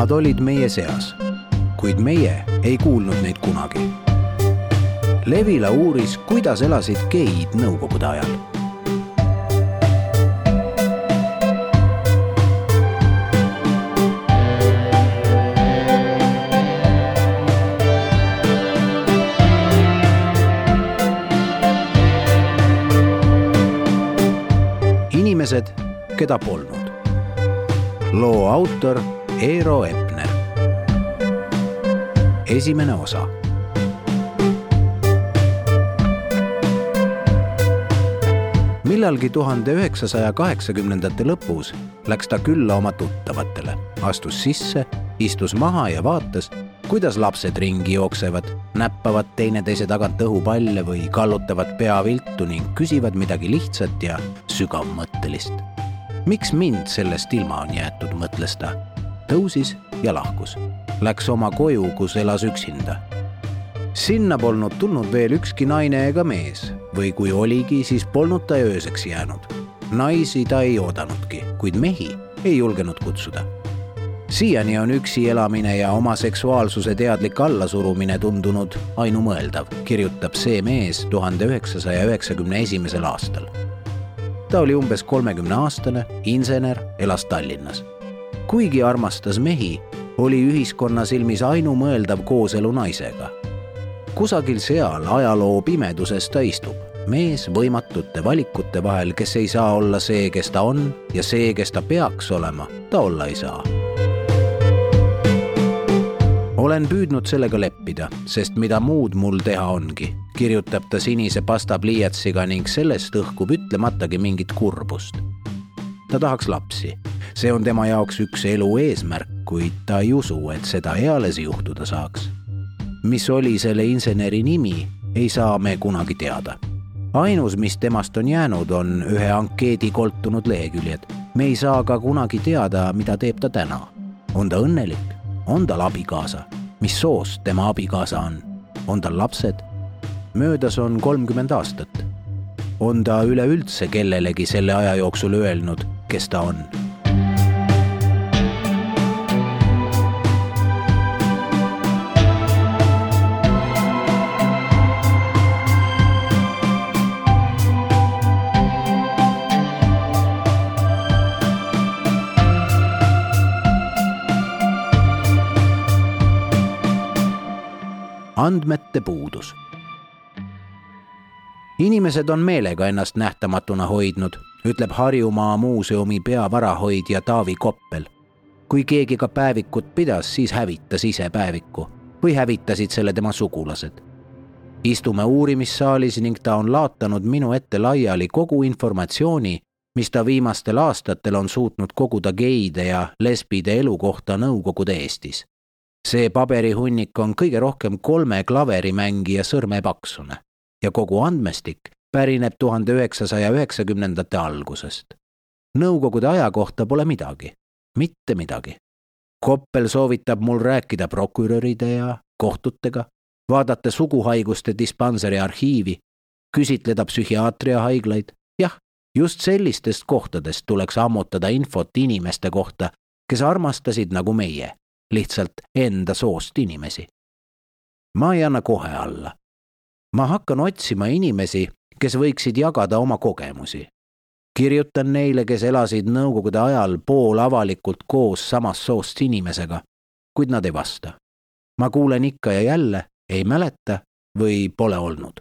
Nad olid meie seas, kuid meie ei kuulnud neid kunagi. Levila uuris, kuidas elasid geid nõukogude ajal inimesed, keda polnud. loo autor Eero Epner. esimene osa. millalgi tuhande üheksasaja kaheksakümnendate lõpus läks ta külla oma tuttavatele, astus sisse, istus maha ja vaatas, kuidas lapsed ringi jooksevad, näppavad teineteise tagant õhupalle või kallutavad pea viltu ning küsivad midagi lihtsat ja sügavmõttelist. miks mind sellest ilma on jäetud, mõtles ta. Tõusis ja lahkus. Läks oma koju, kus elas üksinda. sinna polnud tulnud veel ükski naine ega mees või kui oligi, siis polnud ta ööseks jäänud. naisi ta ei oodanudki, kuid mehi ei julgenud kutsuda siiani on üksi elamine ja oma seksuaalsuse teadlik allasurumine tundunud ainumõeldav, kirjutab see mees tuhande üheksasaja üheksakümne esimesel aastal. ta oli umbes kolmekümne aastane, insener, elas Tallinnas. Kuigi armastas mehi, oli ühiskonna silmis ainumõeldav kooselu naisega. kusagil seal ajaloo pimeduses ta istub, mees võimatute valikute vahel, kes ei saa olla see, kes ta on ja see, kes ta peaks olema, ta olla ei saa olen püüdnud sellega leppida, sest mida muud mul teha ongi, kirjutab ta sinise pastapliiatsiga ning sellest õhkub ütlematagi mingit kurbust. ta tahaks lapsi, see on tema jaoks üks elu eesmärk, kuid ta ei usu, et seda eales juhtuda saaks. mis oli selle inseneri nimi, ei saa me kunagi teada. ainus, mis temast on jäänud, on ühe ankeedi koltunud leheküljed. me ei saa ka kunagi teada, mida teeb ta täna. on ta õnnelik, on tal abikaasa mis soost tema abikaasa on, on tal lapsed? möödas on kolmkümmend aastat. on ta üleüldse kellelegi selle aja jooksul öelnud, kes ta on? Andmete puudus. inimesed on meelega ennast nähtamatuna hoidnud, ütleb Harjumaa muuseumi peavarahoidja Taavi Koppel. kui keegi ka päevikut pidas, siis hävitas ise päeviku või hävitasid selle tema sugulased. istume uurimissaalis ning ta on laotanud minu ette laiali kogu informatsiooni, mis ta viimastel aastatel on suutnud koguda geide ja lesbide elu kohta Nõukogude Eestis see paberihunnik on kõige rohkem kolme klaverimängija sõrme paksune ja kogu andmestik pärineb tuhande üheksasaja üheksakümnendate algusest. Nõukogude aja kohta pole midagi, mitte midagi. Koppel soovitab mul rääkida prokuröride ja kohtutega, vaadata suguhaiguste dispanseri arhiivi, küsitleda psühhiaatriahaiglaid, jah, just sellistest kohtadest tuleks ammutada infot inimeste kohta, kes armastasid nagu meie lihtsalt enda soost inimesi. ma ei anna kohe alla. ma hakkan otsima inimesi, kes võiksid jagada oma kogemusi. kirjutan neile, kes elasid nõukogude ajal poolavalikult koos samast soost inimesega, kuid nad ei vasta. ma kuulen ikka ja jälle, ei mäleta või pole olnud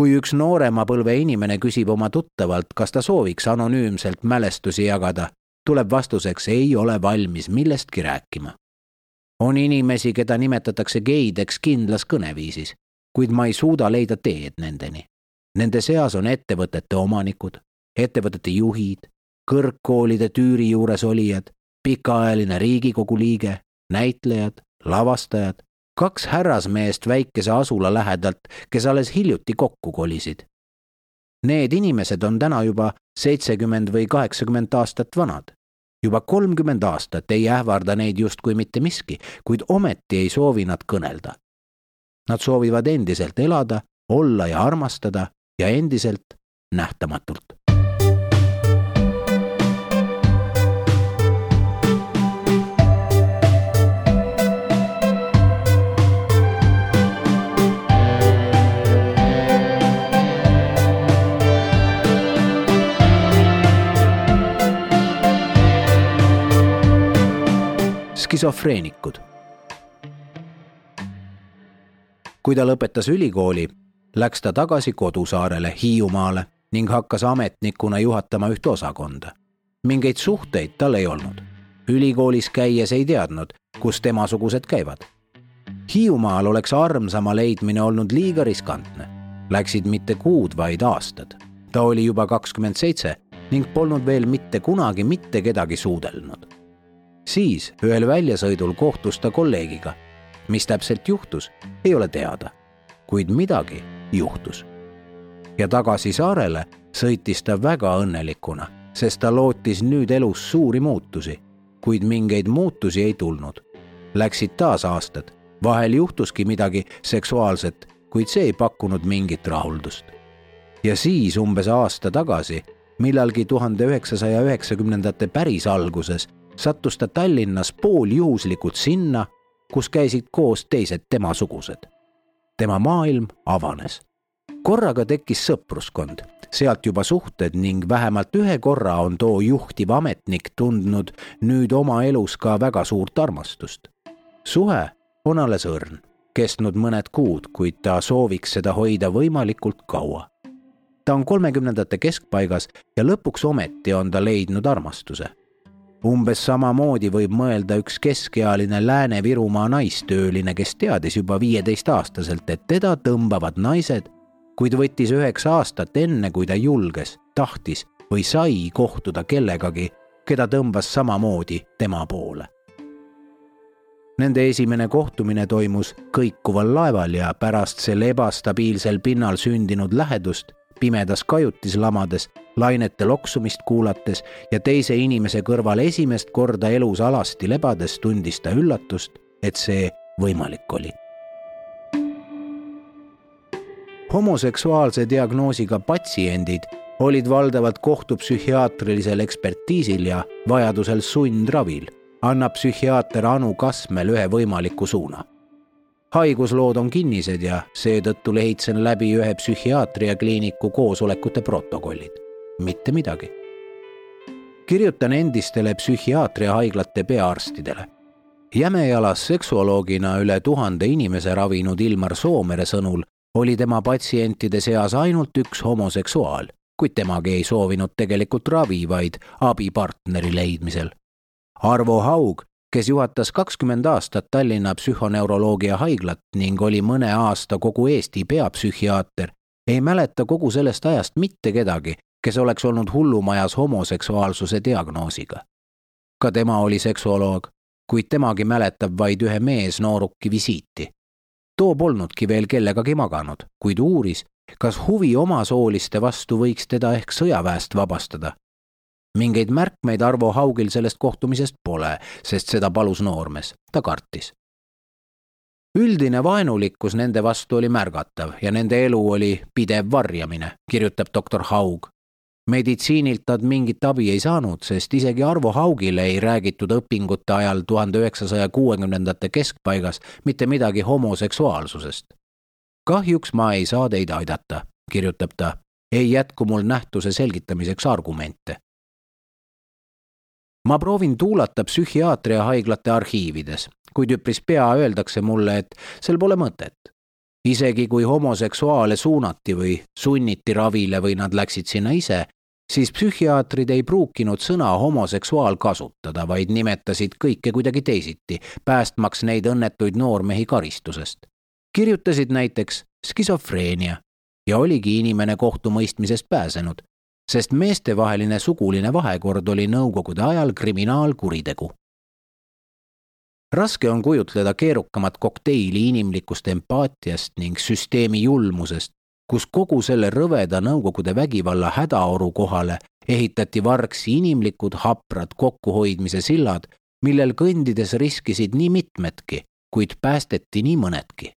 kui üks noorema põlve inimene küsib oma tuttavalt, kas ta sooviks anonüümselt mälestusi jagada, tuleb vastuseks ei ole valmis millestki rääkima. on inimesi, keda nimetatakse geideks kindlas kõneviisis, kuid ma ei suuda leida teed nendeni. Nende seas on ettevõtete omanikud, ettevõtete juhid, kõrgkoolide tüüri juures olijad, pikaajaline Riigikogu liige, näitlejad, lavastajad, kaks härrasmeest väikese asula lähedalt, kes alles hiljuti kokku kolisid Need inimesed on täna juba seitsekümmend või kaheksakümmend aastat vanad. juba kolmkümmend aastat ei ähvarda neid justkui mitte miski, kuid ometi ei soovi nad kõnelda. Nad soovivad endiselt elada, olla ja armastada ja endiselt nähtamatult. Skisofreenikud. kui ta lõpetas ülikooli, läks ta tagasi kodusaarele Hiiumaale ning hakkas ametnikuna juhatama ühte osakonda. mingeid suhteid tal ei olnud. ülikoolis käies ei teadnud, kus temasugused käivad. Hiiumaal oleks armsama leidmine olnud liiga riskantne. Läksid mitte kuud, vaid aastad. ta oli juba kakskümmend seitse ning polnud veel mitte kunagi mitte kedagi suudelnud. Siis ühel väljasõidul kohtus ta kolleegiga. mis täpselt juhtus, ei ole teada, kuid midagi juhtus. ja tagasi saarele sõitis ta väga õnnelikuna, sest ta lootis nüüd elus suuri muutusi, kuid mingeid muutusi ei tulnud. Läksid taas aastad, vahel juhtuski midagi seksuaalset, kuid see ei pakkunud mingit rahuldust. ja siis umbes aasta tagasi millalgi tuhande üheksasaja üheksakümnendate päris alguses sattus ta Tallinnas pooljuhuslikult sinna, kus käisid koos teised temasugused. tema maailm avanes. korraga tekkis sõpruskond, sealt juba suhted ning vähemalt ühe korra on too juhtiv ametnik tundnud nüüd oma elus ka väga suurt armastust. suhe on alles õrn, kestnud mõned kuud, kuid ta sooviks seda hoida võimalikult kaua ta on kolmekümnendate keskpaigas ja lõpuks ometi on ta leidnud armastuse. Umbes samamoodi võib mõelda üks keskealine Lääne-Virumaa naistööline, kes teadis juba viieteistaastaselt, et teda tõmbavad naised, kuid võttis üheksa aastat enne, kui ta julges, tahtis või sai kohtuda kellegagi, keda tõmbas samamoodi tema poole. Nende esimene kohtumine toimus kõikuval laeval ja pärast sel ebastabiilsel pinnal sündinud lähedust pimedas kajutis lamades, lainete loksumist kuulates ja teise inimese kõrval esimest korda elus alasti lebades tundis ta üllatust, et see võimalik oli. homoseksuaalse diagnoosiga patsiendid olid valdavalt kohtupsühhiaatrilisel ekspertiisil ja vajadusel sundravil, annab psühhiaater Anu Kasmel ühe võimaliku suuna haiguslood on kinnised ja seetõttu lehitsen läbi ühe psühhiaatriakliiniku koosolekute protokollid. mitte midagi. kirjutan endistele psühhiaatriahaiglate peaarstidele. Jämejalas seksuoloogina üle tuhande inimese ravinud Ilmar Soomere sõnul oli tema patsientide seas ainult üks homoseksuaal, kuid temagi ei soovinud tegelikult ravi, vaid abipartneri leidmisel. Arvo Haug kes juhatas kakskümmend aastat Tallinna psühhoneuroloogia haiglat ning oli mõne aasta kogu Eesti peapsühhiaater, ei mäleta kogu sellest ajast mitte kedagi, kes oleks olnud hullumajas homoseksuaalsuse diagnoosiga. ka tema oli seksuoloog, kuid temagi mäletab vaid ühe meesnooruki visiiti. too polnudki veel kellegagi maganud, kuid uuris, kas huvi omasooliste vastu võiks teda ehk sõjaväest vabastada mingeid märkmeid Arvo Haugil sellest kohtumisest pole, sest seda palus noormees, ta kartis. üldine vaenulikkus nende vastu oli märgatav ja nende elu oli pidev varjamine, kirjutab doktor Haug. meditsiinilt nad mingit abi ei saanud, sest isegi Arvo Haugile ei räägitud õpingute ajal tuhande üheksasaja kuuekümnendate keskpaigas mitte midagi homoseksuaalsusest. kahjuks ma ei saa teid aidata, kirjutab ta, ei jätku mul nähtuse selgitamiseks argumente ma proovin tuulata psühhiaatriahaiglate arhiivides, kuid üpris pea öeldakse mulle, et sel pole mõtet. isegi kui homoseksuaale suunati või sunniti ravile või nad läksid sinna ise, siis psühhiaatrid ei pruukinud sõna homoseksuaal kasutada, vaid nimetasid kõike kuidagi teisiti, päästmaks neid õnnetuid noormehi karistusest. kirjutasid näiteks skisofreenia ja oligi inimene kohtumõistmisest pääsenud sest meestevaheline suguline vahekord oli nõukogude ajal kriminaalkuritegu. raske on kujutleda keerukamat kokteili inimlikust empaatiast ning süsteemi julmusest, kus kogu selle rõveda nõukogude vägivalla hädaoru kohale ehitati vargsi inimlikud haprad kokkuhoidmise sillad, millel kõndides riskisid nii mitmedki, kuid päästeti nii mõnedki.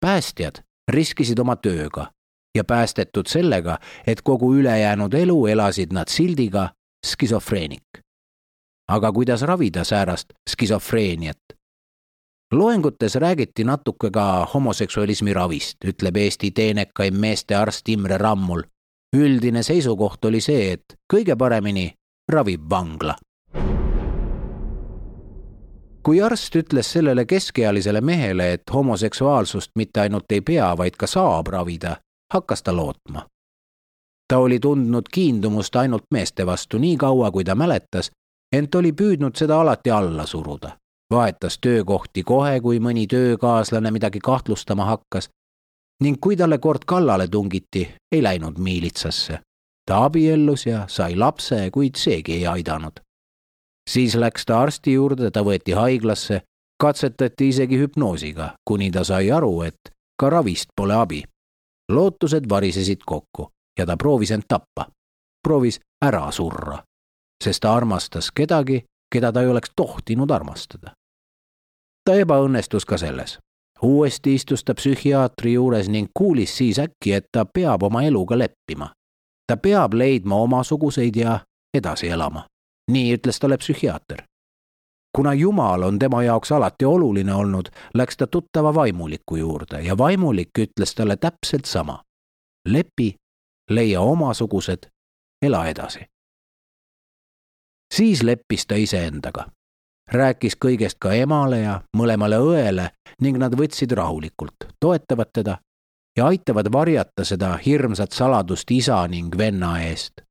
päästjad riskisid oma tööga ja päästetud sellega, et kogu ülejäänud elu elasid nad sildiga skisofreenik. aga kuidas ravida säärast skisofreeniat? loengutes räägiti natuke ka homoseksualismi ravist, ütleb Eesti teenekaim meestearst Imre Rammul. üldine seisukoht oli see, et kõige paremini ravib vangla kui arst ütles sellele keskealisele mehele, et homoseksuaalsust mitte ainult ei pea, vaid ka saab ravida, hakkas ta lootma. ta oli tundnud kiindumust ainult meeste vastu nii kaua, kui ta mäletas, ent oli püüdnud seda alati alla suruda. vahetas töökohti kohe, kui mõni töökaaslane midagi kahtlustama hakkas ning kui talle kord kallale tungiti, ei läinud miilitsasse. ta abiellus ja sai lapse, kuid seegi ei aidanud siis läks ta arsti juurde, ta võeti haiglasse, katsetati isegi hüpnoosiga, kuni ta sai aru, et ka ravist pole abi. Lootused varisesid kokku ja ta proovis end tappa. proovis ära surra, sest ta armastas kedagi, keda ta ei oleks tohtinud armastada. ta ebaõnnestus ka selles. uuesti istus ta psühhiaatri juures ning kuulis siis äkki, et ta peab oma eluga leppima. ta peab leidma omasuguseid ja edasi elama nii ütles talle psühhiaater. Kuna Jumal on tema jaoks alati oluline olnud, läks ta tuttava vaimuliku juurde ja vaimulik ütles talle täpselt sama. lepi, leia omasugused, ela edasi. siis leppis ta iseendaga rääkis kõigest ka emale ja mõlemale õele ning nad võtsid rahulikult, toetavad teda ja aitavad varjata seda hirmsat saladust isa ning venna eest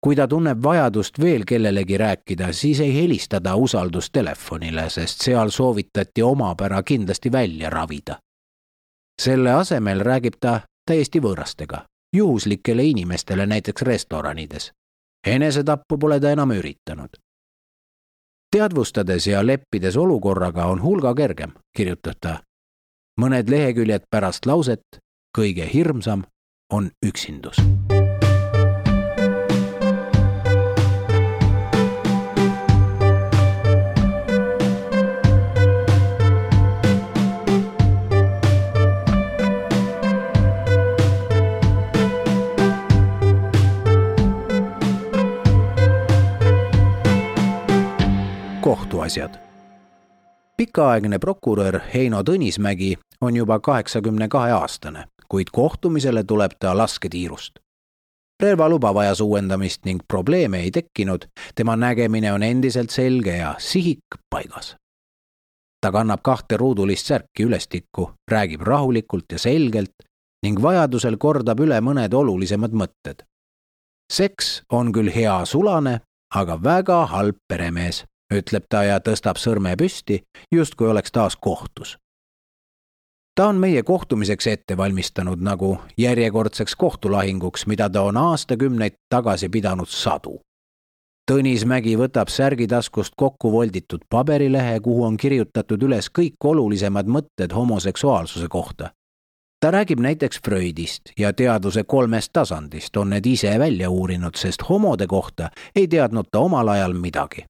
kui ta tunneb vajadust veel kellelegi rääkida, siis ei helista ta usaldustelefonile, sest seal soovitati omapära kindlasti välja ravida. selle asemel räägib ta täiesti võõrastega, juhuslikele inimestele näiteks restoranides. enesetappu pole ta enam üritanud. teadvustades ja leppides olukorraga on hulga kergem, kirjutab ta. mõned leheküljed pärast lauset kõige hirmsam on üksindus kohtuasjad. pikaaegne prokurör Heino Tõnismägi on juba kaheksakümne kahe aastane, kuid kohtumisele tuleb ta lasketiirust. relvaluba vajas uuendamist ning probleeme ei tekkinud, tema nägemine on endiselt selge ja sihik paigas. ta kannab kahte ruudulist särki ülestikku, räägib rahulikult ja selgelt ning vajadusel kordab üle mõned olulisemad mõtted. seks on küll hea sulane, aga väga halb peremees ütleb ta ja tõstab sõrme püsti, justkui oleks taas kohtus. ta on meie kohtumiseks ette valmistanud nagu järjekordseks kohtulahinguks, mida ta on aastakümneid tagasi pidanud sadu. Tõnis Mägi võtab särgitaskust kokku volditud paberilehe, kuhu on kirjutatud üles kõik olulisemad mõtted homoseksuaalsuse kohta ta räägib näiteks Freudist ja teaduse kolmest tasandist on need ise välja uurinud, sest homode kohta ei teadnud ta omal ajal midagi.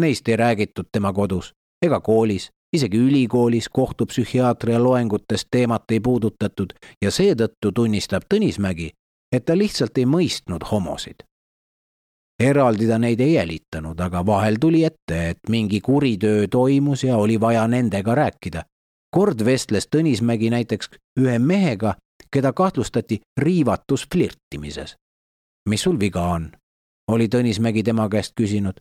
Neist ei räägitud tema kodus ega koolis, isegi ülikoolis kohtupsühhiaatria loengutes teemat ei puudutatud ja seetõttu tunnistab Tõnismägi, et ta lihtsalt ei mõistnud homosid. eraldi ta neid ei jälitanud, aga vahel tuli ette, et mingi kuritöö toimus ja oli vaja nendega rääkida. kord vestles Tõnismägi näiteks ühe mehega, keda kahtlustati riivatus flirtimises. mis sul viga on? oli Tõnismägi tema käest küsinud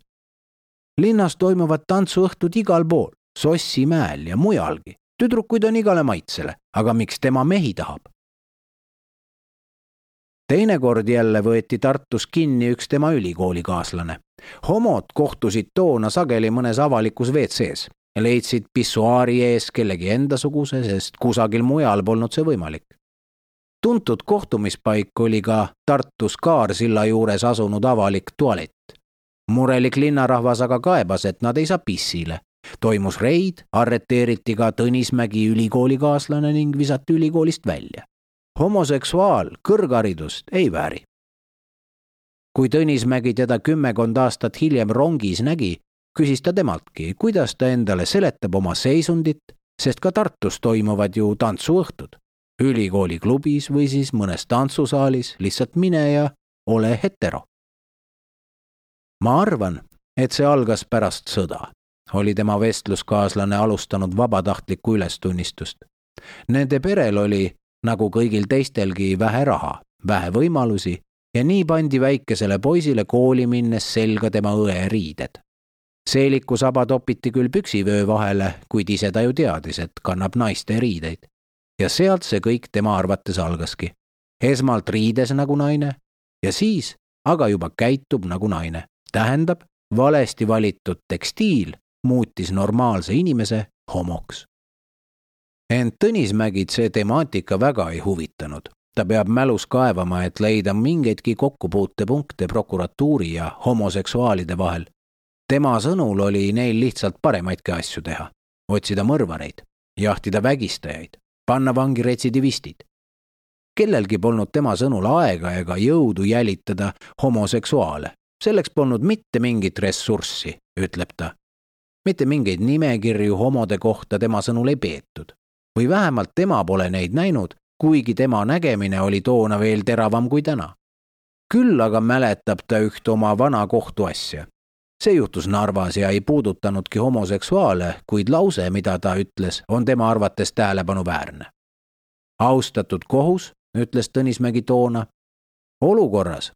linnas toimuvad tantsuõhtud igal pool, Sossimäel ja mujalgi. tüdrukuid on igale maitsele, aga miks tema mehi tahab? teinekord jälle võeti Tartus kinni üks tema ülikoolikaaslane. homod kohtusid toona sageli mõnes avalikus WC-s leidsid pissuaari ees kellegi endasuguse, sest kusagil mujal polnud see võimalik. tuntud kohtumispaik oli ka Tartus Kaarsilla juures asunud avalik tualett murelik linnarahvas aga kaebas, et nad ei saa pissile. toimus reid, arreteeriti ka Tõnismägi ülikoolikaaslane ning visati ülikoolist välja. homoseksuaal kõrgharidust ei vääri. kui Tõnismägi teda kümmekond aastat hiljem rongis nägi, küsis ta temaltki, kuidas ta endale seletab oma seisundit, sest ka Tartus toimuvad ju tantsuõhtud. ülikooli klubis või siis mõnes tantsusaalis lihtsalt mine ja ole hetero ma arvan, et see algas pärast sõda, oli tema vestluskaaslane alustanud vabatahtlikku ülestunnistust. Nende perel oli, nagu kõigil teistelgi, vähe raha, vähe võimalusi ja nii pandi väikesele poisile kooli minnes selga tema õeriided. seeliku saba topiti küll püksivöö vahele, kuid ise ta ju teadis, et kannab naiste riideid. ja sealt see kõik tema arvates algaski. esmalt riides nagu naine ja siis aga juba käitub nagu naine. Tähendab, valesti valitud tekstiil muutis normaalse inimese homoks. ent Tõnismägid see temaatika väga ei huvitanud. ta peab mälus kaevama, et leida mingeidki kokkupuutepunkte prokuratuuri ja homoseksuaalide vahel tema sõnul oli neil lihtsalt paremaidki asju teha. otsida mõrvareid, jahtida vägistajaid, panna vangi retsidivistid. kellelgi polnud tema sõnul aega ega jõudu jälitada homoseksuaale. Selleks polnud mitte mingit ressurssi, ütleb ta. mitte mingeid nimekirju homode kohta tema sõnul ei peetud. või vähemalt tema pole neid näinud, kuigi tema nägemine oli toona veel teravam kui täna küll aga mäletab ta üht oma vana kohtuasja see juhtus Narvas ja ei puudutanudki homoseksuaale, kuid lause, mida ta ütles, on tema arvates tähelepanuväärne. austatud kohus, ütles Tõnismägi toona, olukorras,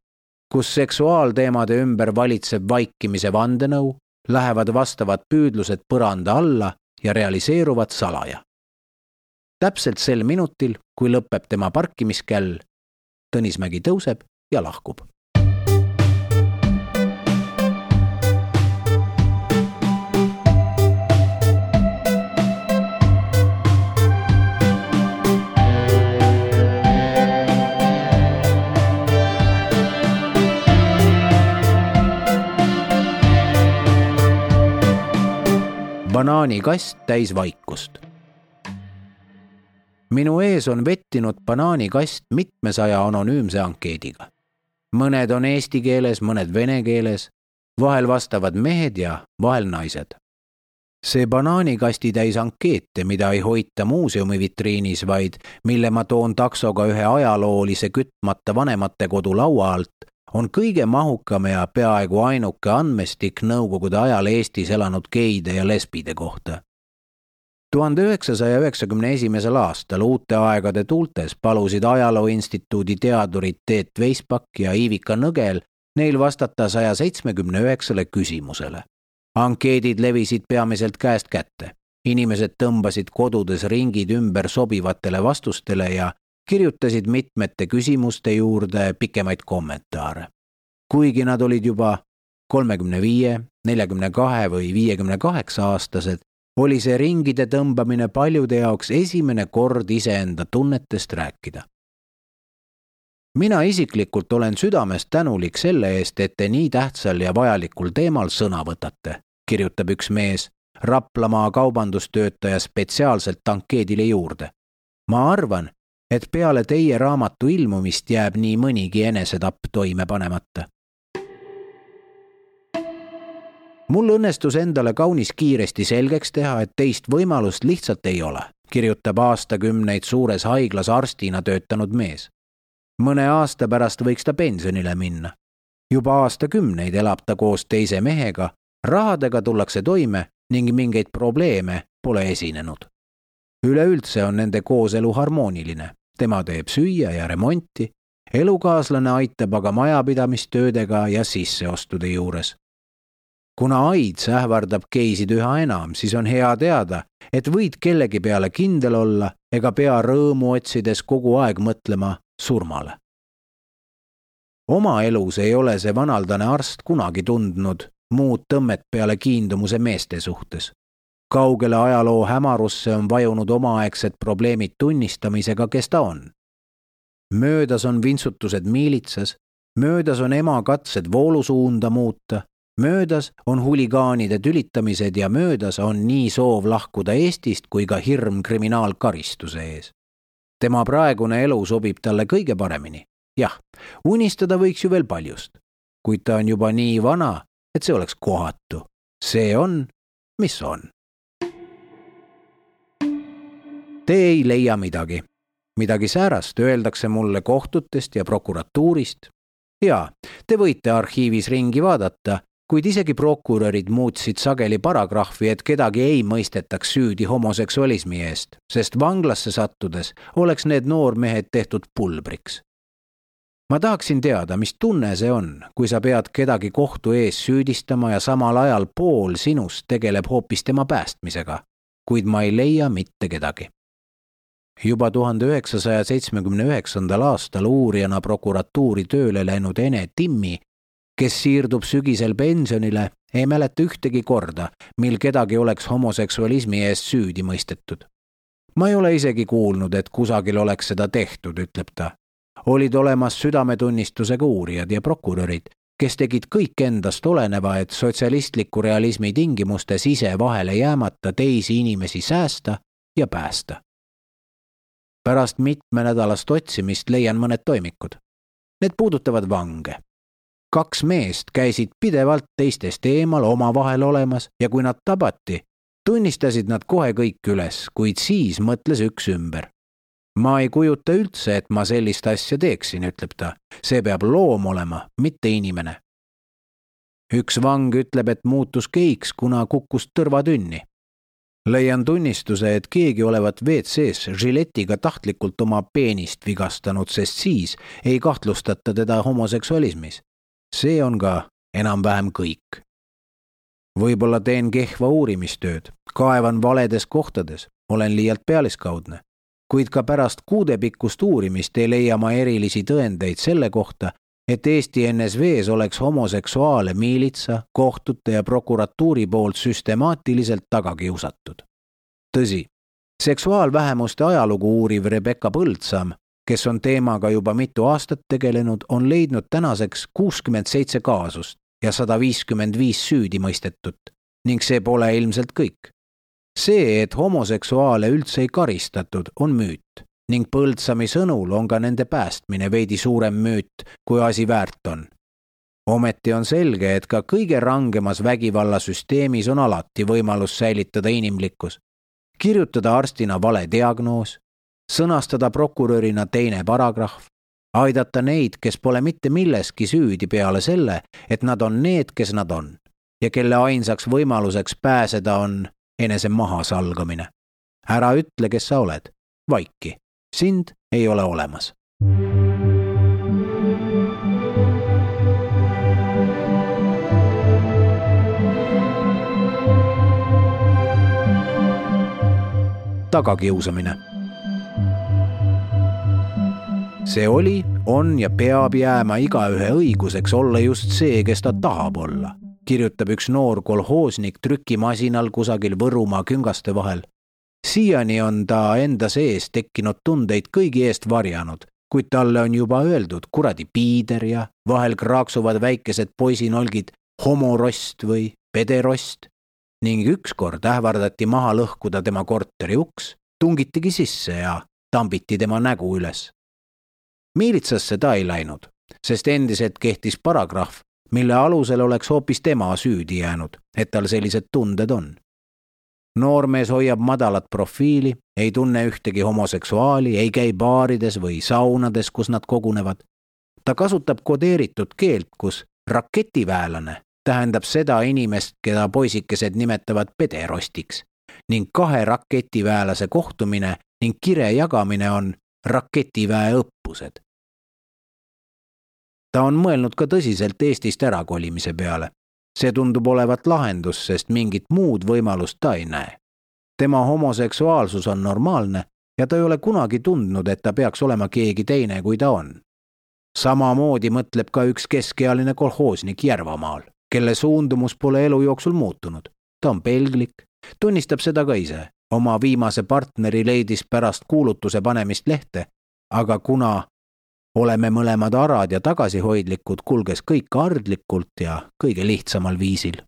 kus seksuaalteemade ümber valitseb vaikimise vandenõu, lähevad vastavad püüdlused põranda alla ja realiseeruvad salaja. täpselt sel minutil, kui lõpeb tema parkimiskäll, Tõnismägi tõuseb ja lahkub banaanikast täis vaikust. minu ees on vettinud banaanikast mitmesaja anonüümse ankeediga. mõned on eesti keeles, mõned vene keeles, vahel vastavad mehed ja vahel naised. see banaanikasti täis ankeete, mida ei hoita muuseumi vitriinis, vaid mille ma toon taksoga ühe ajaloolise kütmata vanematekodu laua alt, on kõige mahukam ja peaaegu ainuke andmestik Nõukogude ajal Eestis elanud geide ja lesbide kohta. tuhande üheksasaja üheksakümne esimesel aastal uute aegade tuultes palusid Ajaloo Instituudi teadurid Teet Veispak ja Iivika Nõgel neil vastata saja seitsmekümne üheksale küsimusele. ankeedid levisid peamiselt käest kätte. inimesed tõmbasid kodudes ringid ümber sobivatele vastustele ja kirjutasid mitmete küsimuste juurde pikemaid kommentaare. kuigi nad olid juba kolmekümne viie, neljakümne kahe või viiekümne kaheksa aastased, oli see ringide tõmbamine paljude jaoks esimene kord iseenda tunnetest rääkida. mina isiklikult olen südamest tänulik selle eest, et te nii tähtsal ja vajalikul teemal sõna võtate, kirjutab üks mees Raplamaa kaubandustöötaja spetsiaalselt ankeedile juurde. ma arvan, et peale teie raamatu ilmumist jääb nii mõnigi enesetapp toime panemata. mul õnnestus endale kaunis kiiresti selgeks teha, et teist võimalust lihtsalt ei ole, kirjutab aastakümneid suures haiglas arstina töötanud mees. mõne aasta pärast võiks ta pensionile minna. juba aastakümneid elab ta koos teise mehega, rahadega tullakse toime ning mingeid probleeme pole esinenud üleüldse on nende kooselu harmooniline, tema teeb süüa ja remonti, elukaaslane aitab aga majapidamistöödega ja sisseostude juures. kuna AIDS ähvardab geisid üha enam, siis on hea teada, et võid kellegi peale kindel olla ega pea rõõmu otsides kogu aeg mõtlema surmale. oma elus ei ole see vanaldane arst kunagi tundnud muud tõmmet peale kiindumuse meeste suhtes kaugele ajaloo hämarusse on vajunud omaaegsed probleemid tunnistamisega, kes ta on. möödas on vintsutused miilitsas, möödas on ema katsed voolusuunda muuta, möödas on huligaanide tülitamised ja möödas on nii soov lahkuda Eestist kui ka hirm kriminaalkaristuse ees. tema praegune elu sobib talle kõige paremini. jah, unistada võiks ju veel paljust, kuid ta on juba nii vana, et see oleks kohatu. see on, mis on Te ei leia midagi. midagi säärast öeldakse mulle kohtutest ja prokuratuurist. jaa, te võite arhiivis ringi vaadata, kuid isegi prokurörid muutsid sageli paragrahvi, et kedagi ei mõistetaks süüdi homoseksualismi eest, sest vanglasse sattudes oleks need noormehed tehtud pulbriks. ma tahaksin teada, mis tunne see on, kui sa pead kedagi kohtu ees süüdistama ja samal ajal pool sinust tegeleb hoopis tema päästmisega. kuid ma ei leia mitte kedagi. Juba tuhande üheksasaja seitsmekümne üheksandal aastal uurijana prokuratuuri tööle läinud Ene Timmi, kes siirdub sügisel pensionile, ei mäleta ühtegi korda, mil kedagi oleks homoseksualismi eest süüdi mõistetud. ma ei ole isegi kuulnud, et kusagil oleks seda tehtud, ütleb ta olid olemas südametunnistusega uurijad ja prokurörid, kes tegid kõik endast oleneva, et sotsialistliku realismi tingimustes ise vahele jäämata teisi inimesi säästa ja päästa. Pärast mitmenädalast otsimist leian mõned toimikud. Need puudutavad vange. kaks meest käisid pidevalt teistest eemal omavahel olemas ja kui nad tabati, tunnistasid nad kohe kõik üles, kuid siis mõtles üks ümber ma ei kujuta üldse, et ma sellist asja teeksin, ütleb ta. see peab loom olema, mitte inimene. üks vang ütleb, et muutus geiks, kuna kukkus tõrvatünni. Leian tunnistuse, et keegi olevat WC-s žiletiga tahtlikult oma peenist vigastanud, sest siis ei kahtlustata teda homoseksualismis. see on ka enam-vähem kõik. võib-olla teen kehva uurimistööd, kaevan valedes kohtades, olen liialt pealiskaudne kuid ka pärast kuudepikkust uurimist ei leia ma erilisi tõendeid selle kohta, et Eesti NSV-s oleks homoseksuaale miilitsa, kohtute ja prokuratuuri poolt süstemaatiliselt taga kiusatud. tõsi, seksuaalvähemuste ajalugu uuriv Rebecca Põldsamm, kes on teemaga juba mitu aastat tegelenud, on leidnud tänaseks kuuskümmend seitse kaasust ja sada viiskümmend viis süüdimõistetut ning see pole ilmselt kõik see, et homoseksuaale üldse ei karistatud, on müüt ning Põldsami sõnul on ka nende päästmine veidi suurem müüt, kui asi väärt on. ometi on selge, et ka kõige rangemas vägivallasüsteemis on alati võimalus säilitada inimlikkus, kirjutada arstina vale diagnoos, sõnastada prokurörina teine paragrahv, aidata neid, kes pole mitte milleski süüdi peale selle, et nad on need, kes nad on ja kelle ainsaks võimaluseks pääseda on enese mahasalgamine. ära ütle, kes sa oled, vaiki, sind ei ole olemas. tagakiusamine. see oli, on ja peab jääma igaühe õiguseks olla just see, kes ta tahab olla kirjutab üks noor kolhoosnik trükimasinal kusagil Võrumaa küngaste vahel. Siiani on ta enda sees tekkinud tundeid kõigi eest varjanud, kuid talle on juba öeldud kuradi piider ja vahel kraaksuvad väikesed poisinolgid homorost või pederost ning ükskord ähvardati maha lõhkuda tema korteri uks, tungitigi sisse ja tambiti tema nägu üles. miilitsasse ta ei läinud, sest endiselt kehtis paragrahv, mille alusel oleks hoopis tema süüdi jäänud, et tal sellised tunded on. Noormees hoiab madalat profiili, ei tunne ühtegi homoseksuaali, ei käi baarides või saunades, kus nad kogunevad. ta kasutab kodeeritud keelt, kus raketiväelane tähendab seda inimest, keda poisikesed nimetavad pederostiks ning kahe raketiväelase kohtumine ning kire jagamine on raketiväe õppused ta on mõelnud ka tõsiselt Eestist ärakolimise peale. See tundub olevat lahendus, sest mingit muud võimalust ta ei näe. tema homoseksuaalsus on normaalne ja ta ei ole kunagi tundnud, et ta peaks olema keegi teine, kui ta on. samamoodi mõtleb ka üks keskealine kolhoosnik Järvamaal, kelle suundumus pole elu jooksul muutunud. ta on pelglik, tunnistab seda ka ise. oma viimase partneri leidis pärast kuulutuse panemist lehte, aga kuna oleme mõlemad arad ja tagasihoidlikud, kulges kõik ardlikult ja kõige lihtsamal viisil.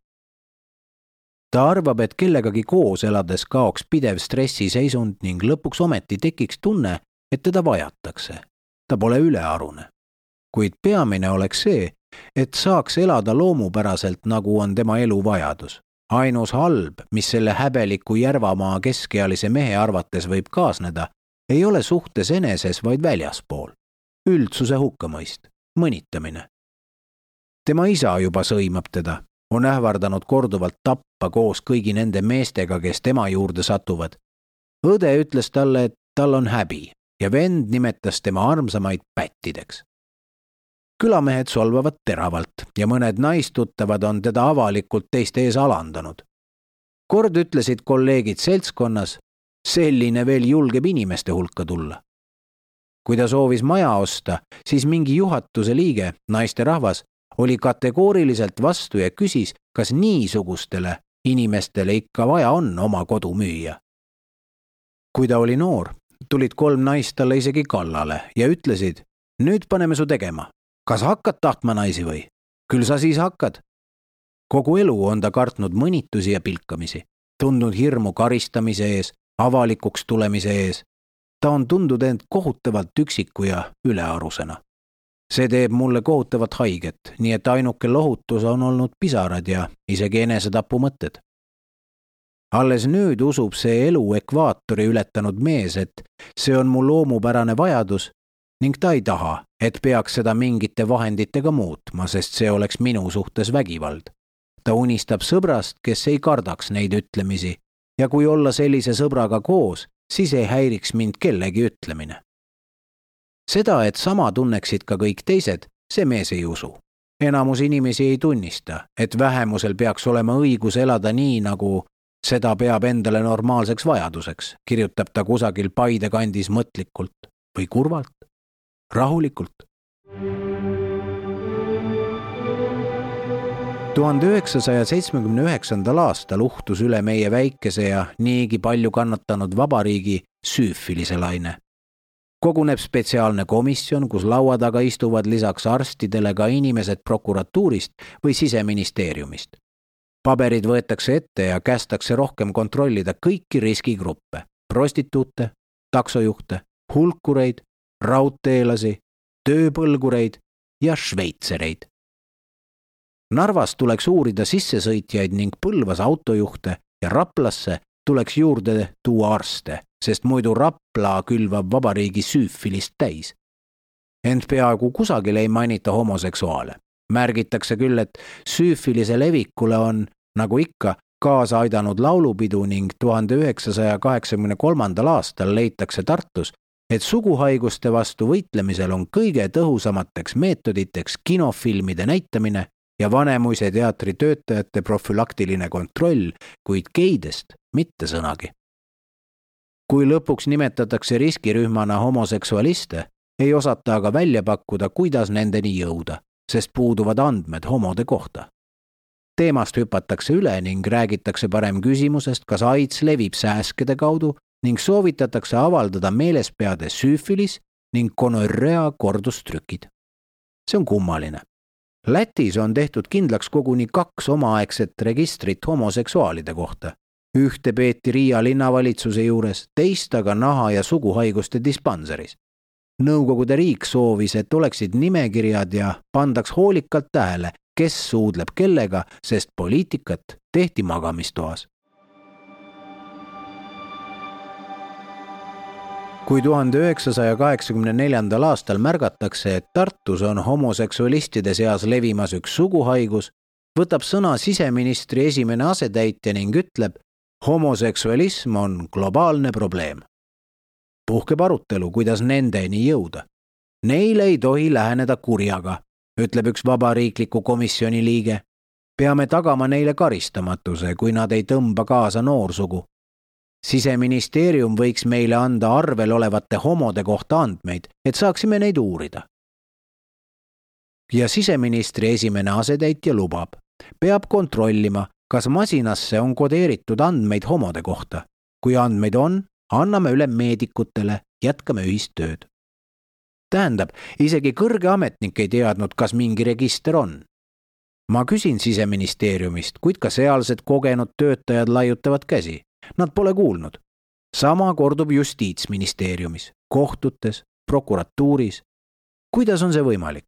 ta arvab, et kellegagi koos elades kaoks pidev stressiseisund ning lõpuks ometi tekiks tunne, et teda vajatakse. ta pole ülearune. kuid peamine oleks see, et saaks elada loomupäraselt, nagu on tema elu vajadus. ainus halb, mis selle häbeliku Järvamaa keskealise mehe arvates võib kaasneda, ei ole suhtes eneses, vaid väljaspool üldsuse hukkamõist, mõnitamine. tema isa juba sõimab teda, on ähvardanud korduvalt tappa koos kõigi nende meestega, kes tema juurde satuvad. õde ütles talle, et tal on häbi ja vend nimetas tema armsamaid pättideks. külamehed solvavad teravalt ja mõned naistuttavad on teda avalikult teiste ees alandanud. kord ütlesid kolleegid seltskonnas, selline veel julgeb inimeste hulka tulla. Kui ta soovis maja osta, siis mingi juhatuse liige, naisterahvas, oli kategooriliselt vastu ja küsis, kas niisugustele inimestele ikka vaja on oma kodu müüa. kui ta oli noor, tulid kolm naist talle isegi kallale ja ütlesid, nüüd paneme su tegema, kas hakkad tahtma naisi või? küll sa siis hakkad. kogu elu on ta kartnud mõnitusi ja pilkamisi, tundnud hirmu karistamise ees, avalikuks tulemise ees. Ta on tundnud end kohutavalt üksiku ja ülearusena. see teeb mulle kohutavat haiget, nii et ainuke lohutus on olnud pisarad ja isegi enesetapumõtted alles nüüd usub see elu ekvaatori ületanud mees, et see on mu loomupärane vajadus ning ta ei taha, et peaks seda mingite vahenditega muutma, sest see oleks minu suhtes vägivald. ta unistab sõbrast, kes ei kardaks neid ütlemisi ja kui olla sellise sõbraga koos, siis ei häiriks mind kellegi ütlemine. seda, et sama tunneksid ka kõik teised, see mees ei usu. enamus inimesi ei tunnista, et vähemusel peaks olema õigus elada nii, nagu seda peab endale normaalseks vajaduseks, kirjutab ta kusagil Paide kandis mõtlikult või kurvalt rahulikult. Tuhande üheksasaja seitsmekümne üheksandal aastal uhtus üle meie väikese ja niigi palju kannatanud vabariigi süüfilise laine. koguneb spetsiaalne komisjon, kus laua taga istuvad lisaks arstidele ka inimesed prokuratuurist või siseministeeriumist. paberid võetakse ette ja kästakse rohkem kontrollida kõiki riskigruppe, prostituute, taksojuhte, hulkureid raudteelasi, tööpõlgureid ja šveitsereid. Narvas tuleks uurida sissesõitjaid ning Põlvas autojuhte ja Raplasse tuleks juurde tuua arste, sest muidu Rapla külvab vabariigi süüfilist täis. ent peaaegu kusagil ei mainita homoseksuaale. märgitakse küll, et süüfilise levikule on, nagu ikka, kaasa aidanud laulupidu ning tuhande üheksasaja kaheksakümne kolmandal aastal leitakse Tartus, et suguhaiguste vastu võitlemisel on kõige tõhusamateks meetoditeks kinofilmide näitamine ja Vanemuise teatri töötajate profülaktiline kontroll, kuid geidest mitte sõnagi. kui lõpuks nimetatakse riskirühmana homoseksualiste, ei osata aga välja pakkuda, kuidas nendeni jõuda, sest puuduvad andmed homode kohta. teemast hüpatakse üle ning räägitakse parem küsimusest, kas AIDS levib sääskede kaudu ning soovitatakse avaldada meelespeade süüfilis ning gonorrea kordustrükid. see on kummaline. Lätis on tehtud kindlaks koguni kaks omaaegset registrit homoseksuaalide kohta. ühte peeti Riia linnavalitsuse juures, teist aga naha- ja suguhaiguste dispanseris. Nõukogude riik soovis, et oleksid nimekirjad ja pandaks hoolikalt tähele, kes suudleb kellega, sest poliitikat tehti magamistoas kui tuhande üheksasaja kaheksakümne neljandal aastal märgatakse, et Tartus on homoseksualistide seas levimas üks suguhaigus, võtab sõna siseministri esimene asetäitja ning ütleb, homoseksualism on globaalne probleem. puhkeb arutelu, kuidas nendeni jõuda. Neile ei tohi läheneda kurjaga, ütleb üks vabariikliku komisjoni liige. peame tagama neile karistamatuse, kui nad ei tõmba kaasa noorsugu siseministeerium võiks meile anda arvel olevate homode kohta andmeid, et saaksime neid uurida. ja siseministri esimene asetäitja lubab, peab kontrollima, kas masinasse on kodeeritud andmeid homode kohta. kui andmeid on, anname üle meedikutele, jätkame ühist tööd. tähendab, isegi kõrge ametnik ei teadnud, kas mingi register on. ma küsin siseministeeriumist, kuid ka sealsed kogenud töötajad laiutavad käsi Nad pole kuulnud. sama kordub justiitsministeeriumis, kohtutes, prokuratuuris. kuidas on see võimalik?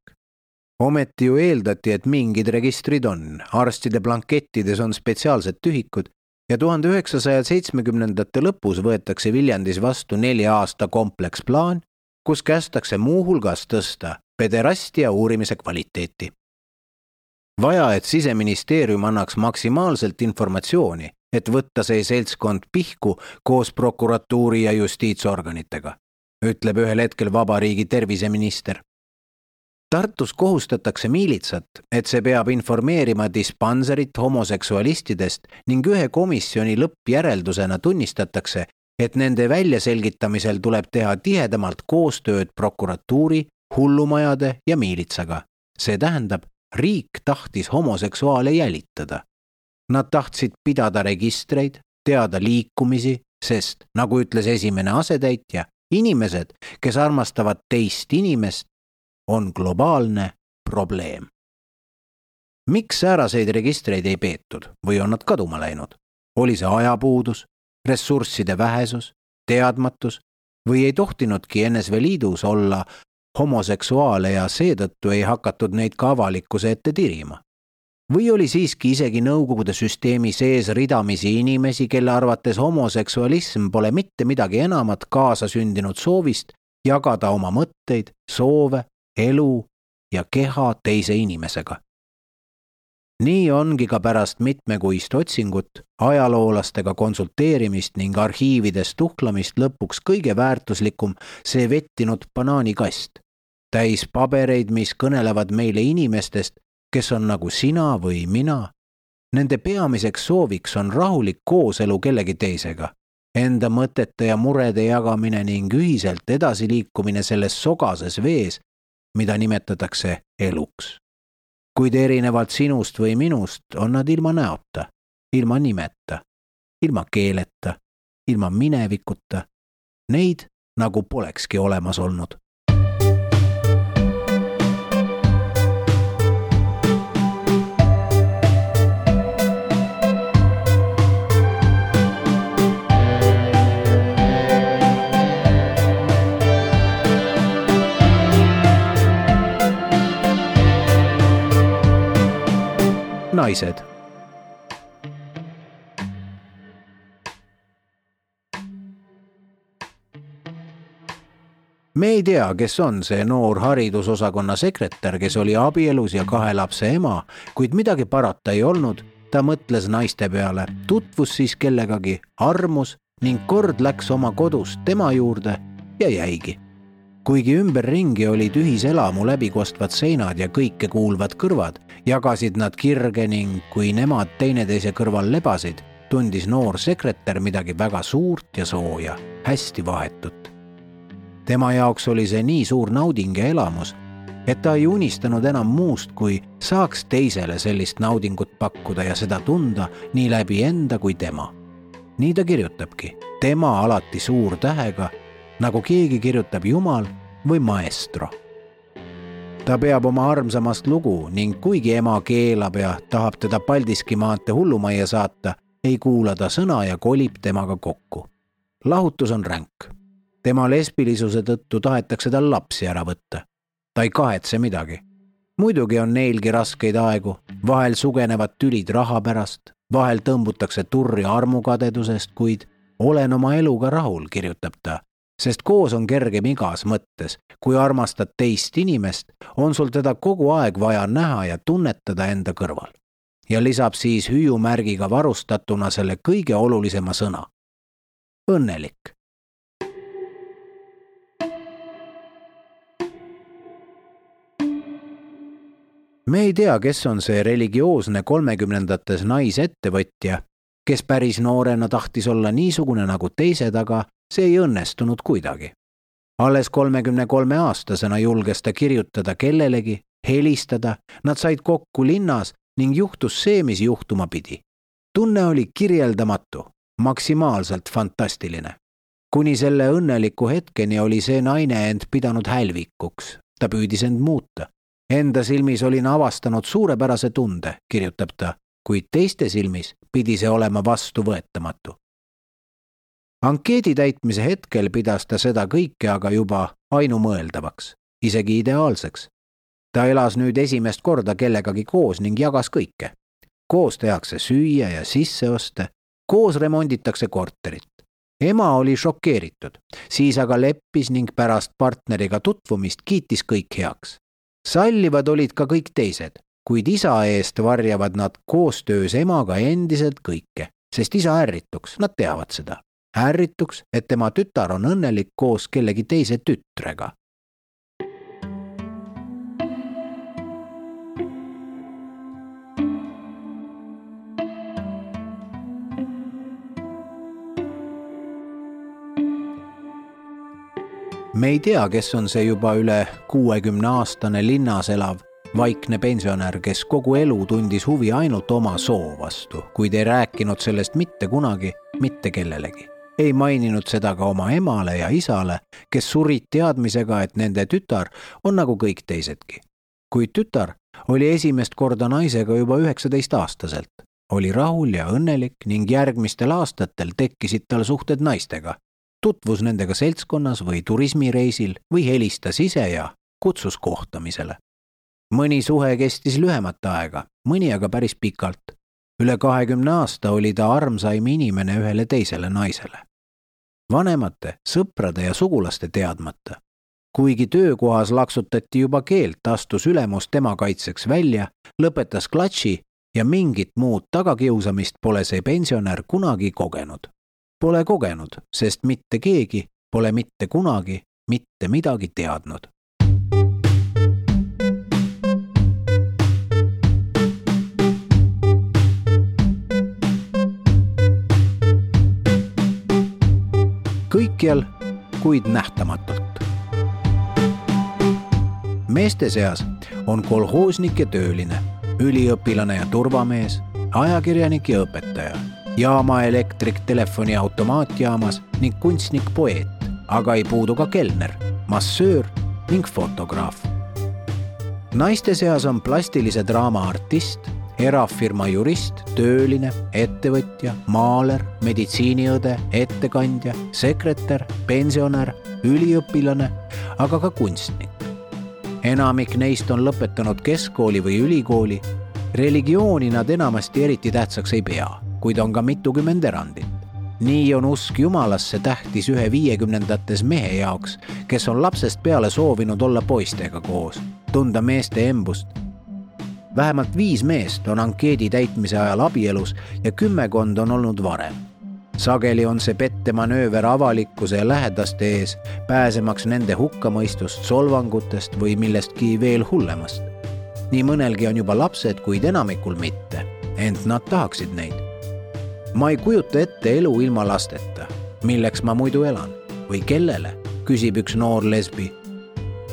ometi ju eeldati, et mingid registrid on, arstide blankettides on spetsiaalsed tühikud ja tuhande üheksasaja seitsmekümnendate lõpus võetakse Viljandis vastu nelja aasta kompleksplaan, kus kästakse muuhulgas tõsta pederastia uurimise kvaliteeti. vaja, et siseministeerium annaks maksimaalselt informatsiooni et võtta see seltskond pihku koos prokuratuuri ja justiitsorganitega, ütleb ühel hetkel vabariigi terviseminister Tartus kohustatakse miilitsat, et see peab informeerima dispanserit homoseksualistidest ning ühe komisjoni lõppjäreldusena tunnistatakse, et nende väljaselgitamisel tuleb teha tihedamalt koostööd prokuratuuri, hullumajade ja miilitsaga. see tähendab, riik tahtis homoseksuaale jälitada. Nad tahtsid pidada registreid, teada liikumisi, sest nagu ütles esimene asetäitja, inimesed, kes armastavad teist inimest, on globaalne probleem. miks sääraseid registreid ei peetud või on nad kaduma läinud? oli see ajapuudus, ressursside vähesus, teadmatus või ei tohtinudki NSV Liidus olla homoseksuaale ja seetõttu ei hakatud neid ka avalikkuse ette tirima? Või oli siiski isegi Nõukogude süsteemi sees ridamisi inimesi, kelle arvates homoseksualism pole mitte midagi enamat kaasasündinud soovist jagada oma mõtteid, soove, elu ja keha teise inimesega. nii ongi ka pärast mitmekuist otsingut, ajaloolastega konsulteerimist ning arhiivides tuhlamist lõpuks kõige väärtuslikum see vettinud banaanikast, täis pabereid, mis kõnelevad meile inimestest, kes on nagu sina või mina. Nende peamiseks sooviks on rahulik kooselu kellegi teisega, enda mõtete ja murede jagamine ning ühiselt edasiliikumine selles sogases vees, mida nimetatakse eluks. kuid erinevalt sinust või minust on nad ilma näota, ilma nimeta, ilma keeleta, ilma minevikuta. Neid nagu polekski olemas olnud. Naised. me ei tea, kes on see noor haridusosakonna sekretär, kes oli abielus ja kahe lapse ema, kuid midagi parata ei olnud. ta mõtles naiste peale, tutvus siis kellegagi, armus ning kord läks oma kodust tema juurde ja jäigi kuigi ümberringi olid ühiselamu läbikostvad seinad ja kõikekuulvad kõrvad, jagasid nad kirge ning kui nemad teineteise kõrval lebasid, tundis noor sekretär midagi väga suurt ja sooja, hästi vahetut. tema jaoks oli see nii suur nauding ja elamus, et ta ei unistanud enam muust, kui saaks teisele sellist naudingut pakkuda ja seda tunda nii läbi enda kui tema. nii ta kirjutabki, tema alati suurtähega nagu keegi kirjutab Jumal või maestro. ta peab oma armsamast lugu ning kuigi ema keelab ja tahab teda Paldiski maantee hullumajja saata, ei kuula ta sõna ja kolib temaga kokku. lahutus on ränk. tema lesbilisuse tõttu tahetakse tal lapsi ära võtta. ta ei kahetse midagi. muidugi on neilgi raskeid aegu, vahel sugenevad tülid raha pärast, vahel tõmbutakse turri armukadedusest, kuid olen oma eluga rahul, kirjutab ta sest koos on kergem igas mõttes. kui armastad teist inimest, on sul teda kogu aeg vaja näha ja tunnetada enda kõrval. ja lisab siis hüüumärgiga varustatuna selle kõige olulisema sõna. õnnelik. me ei tea, kes on see religioosne kolmekümnendates naisettevõtja, kes päris noorena tahtis olla niisugune nagu teised, aga see ei õnnestunud kuidagi. alles kolmekümne kolme aastasena julges ta kirjutada kellelegi, helistada, nad said kokku linnas ning juhtus see, mis juhtuma pidi. tunne oli kirjeldamatu, maksimaalselt fantastiline. kuni selle õnneliku hetkeni oli see naine end pidanud hälvikuks, ta püüdis end muuta. Enda silmis olin avastanud suurepärase tunde, kirjutab ta, kuid teiste silmis pidi see olema vastuvõetamatu ankeedi täitmise hetkel pidas ta seda kõike aga juba ainumõeldavaks, isegi ideaalseks. ta elas nüüd esimest korda kellegagi koos ning jagas kõike. koos tehakse süüa ja sisseoste, koos remonditakse korterit. ema oli šokeeritud, siis aga leppis ning pärast partneriga tutvumist kiitis kõik heaks. sallivad olid ka kõik teised, kuid isa eest varjavad nad koostöös emaga endiselt kõike, sest isa ärrituks, nad teavad seda ärrituks, et tema tütar on õnnelik koos kellegi teise tütrega. me ei tea, kes on see juba üle kuuekümne aastane linnas elav vaikne pensionär, kes kogu elu tundis huvi ainult oma soo vastu, kuid ei rääkinud sellest mitte kunagi mitte kellelegi ei maininud seda ka oma emale ja isale, kes surid teadmisega, et nende tütar on nagu kõik teisedki. kuid tütar oli esimest korda naisega juba üheksateistaastaselt, oli rahul ja õnnelik ning järgmistel aastatel tekkisid tal suhted naistega. tutvus nendega seltskonnas või turismireisil või helistas ise ja kutsus kohtamisele mõni suhe kestis lühemat aega, mõni aga päris pikalt. Üle kahekümne aasta oli ta armsaim inimene ühele teisele naisele. vanemate, sõprade ja sugulaste teadmata. kuigi töökohas laksutati juba keelt, astus ülemus tema kaitseks välja, lõpetas klatši ja mingit muud tagakiusamist pole see pensionär kunagi kogenud. Pole kogenud, sest mitte keegi pole mitte kunagi mitte midagi teadnud kõikjal, kuid nähtamatult. meeste seas on kolhoosnik ja tööline, üliõpilane ja turvamees, ajakirjanik ja õpetaja, jaamaelektrik telefoni automaatjaamas ning kunstnik-poeet, aga ei puudu ka kelner, massöör ning fotograaf. naiste seas on plastilise draama artist erafirma jurist, tööline, ettevõtja, maaler, meditsiiniõde, ettekandja, sekretär, pensionär, üliõpilane, aga ka kunstnik. enamik neist on lõpetanud keskkooli või ülikooli. religiooni nad enamasti eriti tähtsaks ei pea, kuid on ka mitukümmend erandit nii on usk Jumalasse tähtis ühe viiekümnendates mehe jaoks, kes on lapsest peale soovinud olla poistega koos, tunda meeste embust vähemalt viis meest on ankeedi täitmise ajal abielus ja kümmekond on olnud varem. sageli on see pettemanööver avalikkuse ja lähedaste ees, pääsemaks nende hukkamõistust, solvangutest või millestki veel hullemast. nii mõnelgi on juba lapsed, kuid enamikul mitte, ent nad tahaksid neid. ma ei kujuta ette elu ilma lasteta, milleks ma muidu elan või kellele, küsib üks noor lesbi.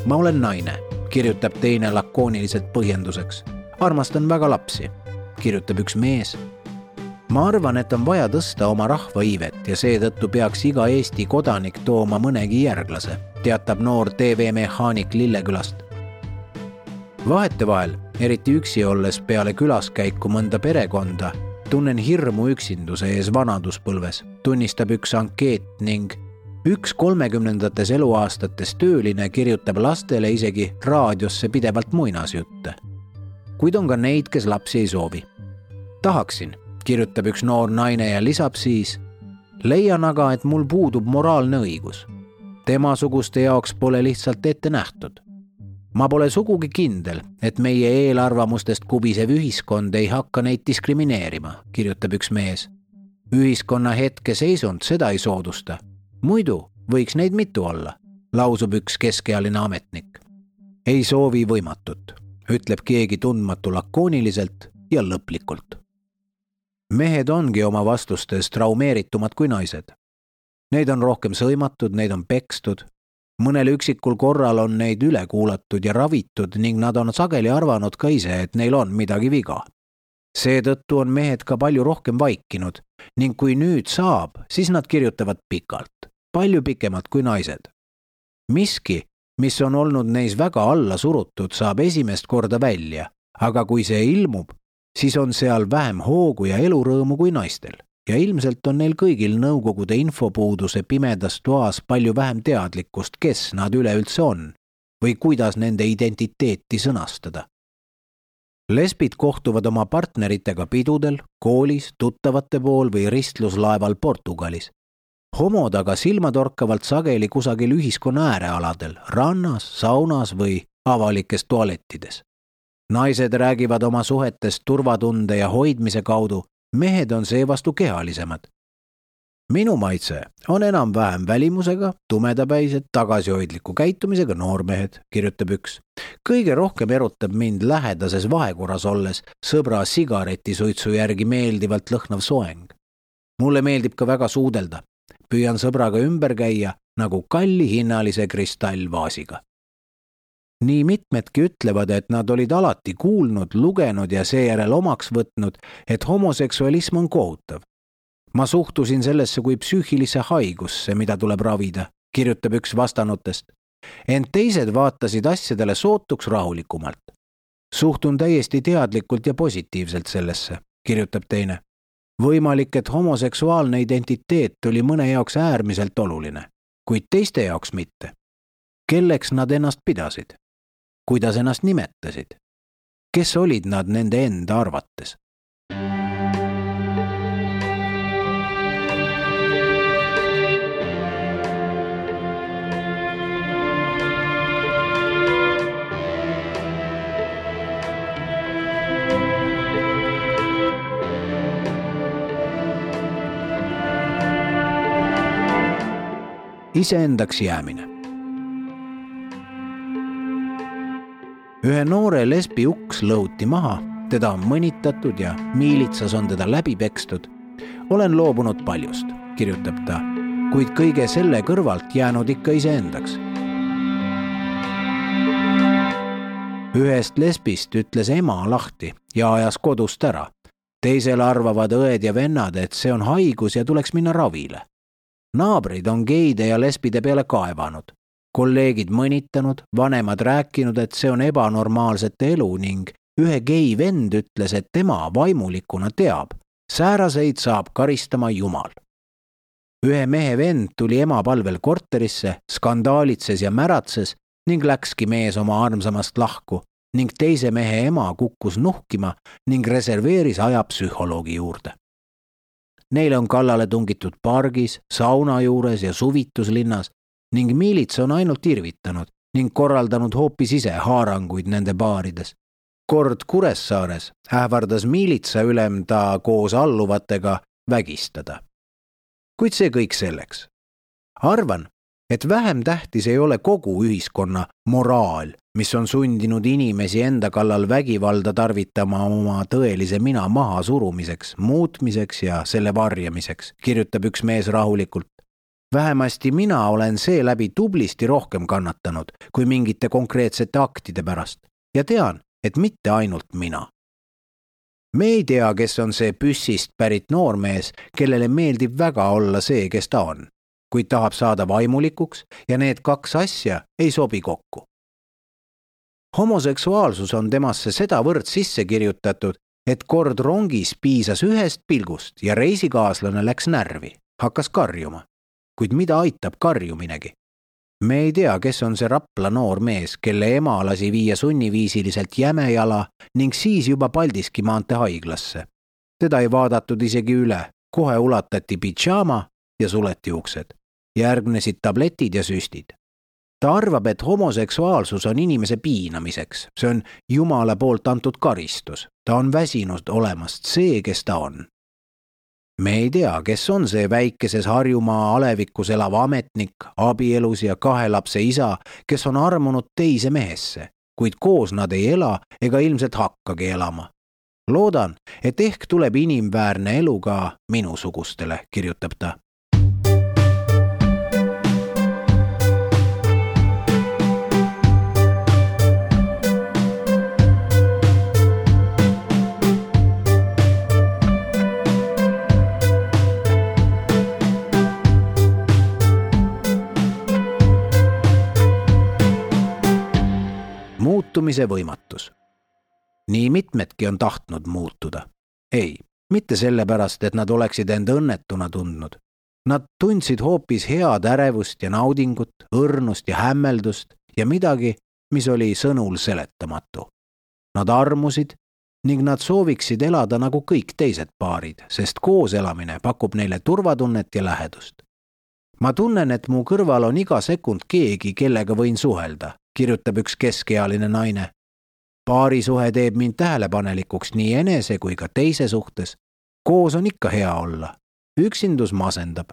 ma olen naine kirjutab teine lakooniliselt põhjenduseks armastan väga lapsi, kirjutab üks mees. ma arvan, et on vaja tõsta oma rahva iivet ja seetõttu peaks iga Eesti kodanik tooma mõnegi järglase, teatab noor TV-mehaanik Lillekülast. vahetevahel, eriti üksi olles peale külaskäiku mõnda perekonda, tunnen hirmu üksinduse ees vanaduspõlves, tunnistab üks ankeet ning üks kolmekümnendates eluaastates tööline kirjutab lastele isegi raadiosse pidevalt muinasjutte kuid on ka neid, kes lapsi ei soovi. tahaksin, kirjutab üks noor naine ja lisab siis. leian aga, et mul puudub moraalne õigus. temasuguste jaoks pole lihtsalt ette nähtud. ma pole sugugi kindel, et meie eelarvamustest kubisev ühiskond ei hakka neid diskrimineerima, kirjutab üks mees. ühiskonna hetkeseisund seda ei soodusta. muidu võiks neid mitu olla, lausub üks keskealine ametnik. ei soovi võimatut ütleb keegi tundmatu lakooniliselt ja lõplikult. mehed ongi oma vastustes traumeeritumad kui naised. Neid on rohkem sõimatud, neid on pekstud, mõnel üksikul korral on neid üle kuulatud ja ravitud ning nad on sageli arvanud ka ise, et neil on midagi viga. seetõttu on mehed ka palju rohkem vaikinud ning kui nüüd saab, siis nad kirjutavad pikalt, palju pikemalt kui naised. miski, mis on olnud neis väga alla surutud, saab esimest korda välja, aga kui see ilmub, siis on seal vähem hoogu ja elurõõmu kui naistel. Ja ilmselt on neil kõigil Nõukogude infopuuduse pimedas toas palju vähem teadlikkust, kes nad üleüldse on või kuidas nende identiteeti sõnastada. lesbid kohtuvad oma partneritega pidudel, koolis, tuttavate pool või ristluslaeval Portugalis homod aga silmatorkavalt sageli kusagil ühiskonna äärealadel, rannas, saunas või avalikes tualettides. naised räägivad oma suhetest turvatunde ja hoidmise kaudu, mehed on seevastu kehalisemad. minu maitse on enam-vähem välimusega, tumedapäised, tagasihoidliku käitumisega noormehed, kirjutab üks. kõige rohkem erutab mind lähedases vahekorras olles sõbra sigaretisuitsu järgi meeldivalt lõhnav soeng mulle meeldib ka väga suudelda, püüan sõbraga ümber käia, nagu kallihinnalise kristallvaasiga. nii mitmedki ütlevad, et nad olid alati kuulnud, lugenud ja seejärel omaks võtnud, et homoseksualism on kohutav. ma suhtusin sellesse kui psüühilisse haigusse, mida tuleb ravida, kirjutab üks vastanutest. ent teised vaatasid asjadele sootuks rahulikumalt. suhtun täiesti teadlikult ja positiivselt sellesse, kirjutab teine võimalik, et homoseksuaalne identiteet oli mõne jaoks äärmiselt oluline, kuid teiste jaoks mitte. kelleks nad ennast pidasid? kuidas ennast nimetasid? kes olid nad nende enda arvates? Iseendaks jäämine. ühe noore lesbi uks lõhuti maha, teda on mõnitatud ja miilitsas on teda läbi pekstud. olen loobunud paljust, kirjutab ta, kuid kõige selle kõrvalt jäänud ikka iseendaks. ühest lesbist ütles ema lahti ja ajas kodust ära teisel arvavad õed ja vennad, et see on haigus ja tuleks minna ravile naabrid on geide ja lesbide peale kaevanud, kolleegid mõnitanud, vanemad rääkinud, et see on ebanormaalsete elu ning ühe gei vend ütles, et tema vaimulikuna teab, sääraseid saab karistama Jumal. ühe mehe vend tuli ema palvel korterisse, skandaalitses ja märatses ning läkski mees oma armsamast lahku ning teise mehe ema kukkus nuhkima ning reserveeris aja psühholoogi juurde Neile on kallale tungitud pargis, sauna juures ja suvituslinnas ning miilits on ainult irvitanud ning korraldanud hoopis ise haaranguid nende baarides. kord Kuressaares ähvardas miilitsaülem ta koos alluvatega vägistada. kuid see kõik selleks. arvan, et vähem tähtis ei ole kogu ühiskonna moraal mis on sundinud inimesi enda kallal vägivalda tarvitama oma tõelise mina mahasurumiseks, muutmiseks ja selle varjamiseks, kirjutab üks mees rahulikult. vähemasti mina olen seeläbi tublisti rohkem kannatanud kui mingite konkreetsete aktide pärast ja tean, et mitte ainult mina me ei tea, kes on see püssist pärit noormees, kellele meeldib väga olla see, kes ta on, kuid tahab saada vaimulikuks ja need kaks asja ei sobi kokku homoseksuaalsus on temasse sedavõrd sisse kirjutatud, et kord rongis piisas ühest pilgust ja reisikaaslane läks närvi, hakkas karjuma. kuid mida aitab karjuminegi? me ei tea, kes on see Rapla noor mees, kelle ema lasi viia sunniviisiliselt Jämejala ning siis juba Paldiski maantee haiglasse. teda ei vaadatud isegi üle, kohe ulatati pidžaama ja suleti uksed. järgnesid tabletid ja süstid ta arvab, et homoseksuaalsus on inimese piinamiseks, see on Jumala poolt antud karistus, ta on väsinud olemast see, kes ta on. me ei tea, kes on see väikeses Harjumaa alevikus elav ametnik, abielus ja kahe lapse isa, kes on armunud teise mehesse, kuid koos nad ei ela ega ilmselt hakkagi elama. loodan, et ehk tuleb inimväärne elu ka minusugustele, kirjutab ta muutumise võimatus. nii mitmedki on tahtnud muutuda. ei, mitte sellepärast, et nad oleksid end õnnetuna tundnud. Nad tundsid hoopis head ärevust ja naudingut, õrnust ja hämmeldust ja midagi, mis oli sõnul seletamatu. Nad armusid ning nad sooviksid elada nagu kõik teised paarid, sest koos elamine pakub neile turvatunnet ja lähedust. ma tunnen, et mu kõrval on iga sekund keegi, kellega võin suhelda, kirjutab üks keskealine naine. paarisuhe teeb mind tähelepanelikuks nii enese kui ka teise suhtes. koos on ikka hea olla, üksindus masendab.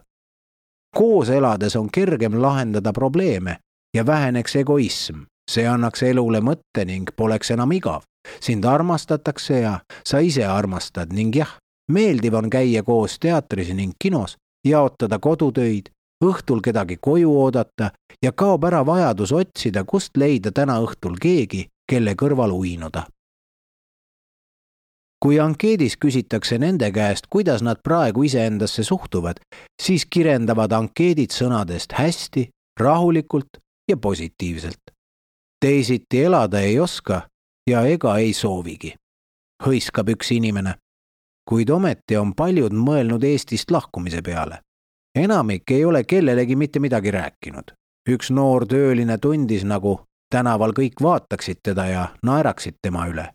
koos elades on kergem lahendada probleeme ja väheneks egoism, see annaks elule mõtte ning poleks enam igav. sind armastatakse ja sa ise armastad ning jah, meeldiv on käia koos teatris ning kinos, jaotada kodutöid õhtul kedagi koju oodata ja kaob ära vajadus otsida, kust leida täna õhtul keegi, kelle kõrval uinuda. kui ankeedis küsitakse nende käest, kuidas nad praegu iseendasse suhtuvad, siis kirendavad ankeedid sõnadest hästi, rahulikult ja positiivselt. teisiti elada ei oska ja ega ei soovigi, hõiskab üks inimene. kuid ometi on paljud mõelnud Eestist lahkumise peale. Enamik ei ole kellelegi mitte midagi rääkinud. üks noor tööline tundis, nagu tänaval kõik vaataksid teda ja naeraksid tema üle.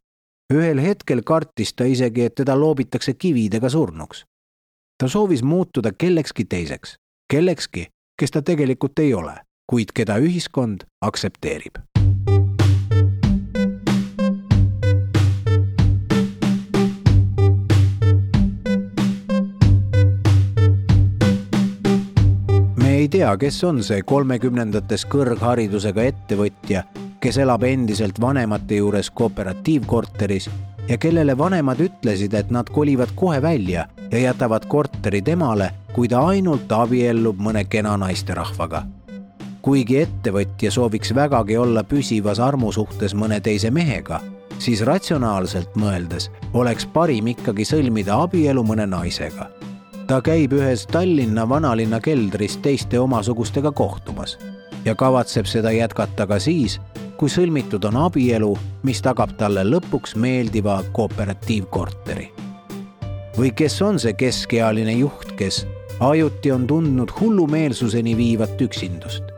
ühel hetkel kartis ta isegi, et teda loobitakse kividega surnuks. ta soovis muutuda kellekski teiseks, kellekski, kes ta tegelikult ei ole, kuid keda ühiskond aktsepteerib ei tea, kes on see kolmekümnendates kõrgharidusega ettevõtja, kes elab endiselt vanemate juures kooperatiivkorteris ja kellele vanemad ütlesid, et nad kolivad kohe välja ja jätavad korteri temale, kui ta ainult abiellub mõne kena naisterahvaga. kuigi ettevõtja sooviks vägagi olla püsivas armusuhtes mõne teise mehega, siis ratsionaalselt mõeldes oleks parim ikkagi sõlmida abielu mõne naisega ta käib ühes Tallinna vanalinna keldris teiste omasugustega kohtumas ja kavatseb seda jätkata ka siis, kui sõlmitud on abielu, mis tagab talle lõpuks meeldiva kooperatiivkorteri. või kes on see keskealine juht, kes ajuti on tundnud hullumeelsuseni viivat üksindust?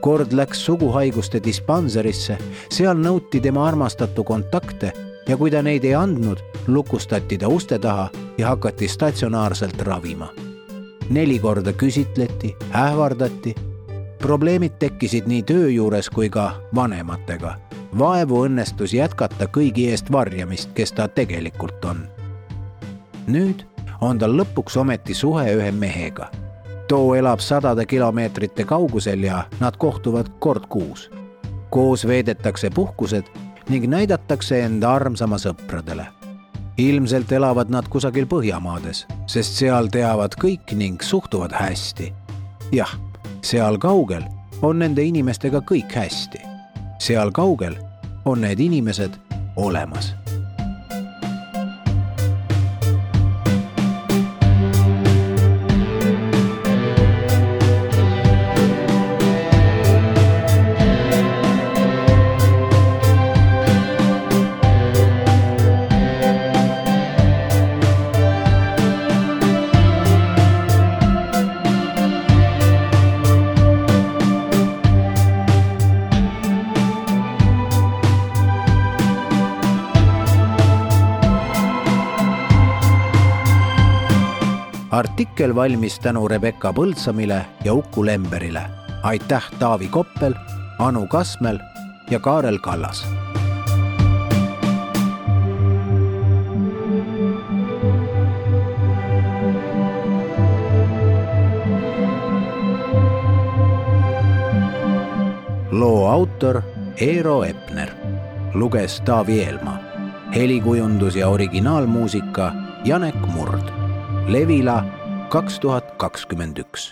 kord läks suguhaiguste dispanserisse, seal nõuti tema armastatu kontakte ja kui ta neid ei andnud, lukustati ta uste taha ja hakati statsionaarselt ravima. neli korda küsitleti, ähvardati. probleemid tekkisid nii töö juures kui ka vanematega. vaevu õnnestus jätkata kõigi eest varjamist, kes ta tegelikult on. nüüd on tal lõpuks ometi suhe ühe mehega. too elab sadade kilomeetrite kaugusel ja nad kohtuvad kord kuus. koos veedetakse puhkused ning näidatakse enda armsama sõpradele. ilmselt elavad nad kusagil Põhjamaades, sest seal teavad kõik ning suhtuvad hästi. jah, seal kaugel on nende inimestega kõik hästi. seal kaugel on need inimesed olemas artikkel valmis tänu Rebecca Põldsamile ja Uku Lemberile. aitäh Taavi Koppel, Anu Kasmel ja Kaarel Kallas. loo autor Eero Epner, luges Taavi Eelmaa, helikujundus ja originaalmuusika Janek Murd Levila kaks tuhat kakskümmend üks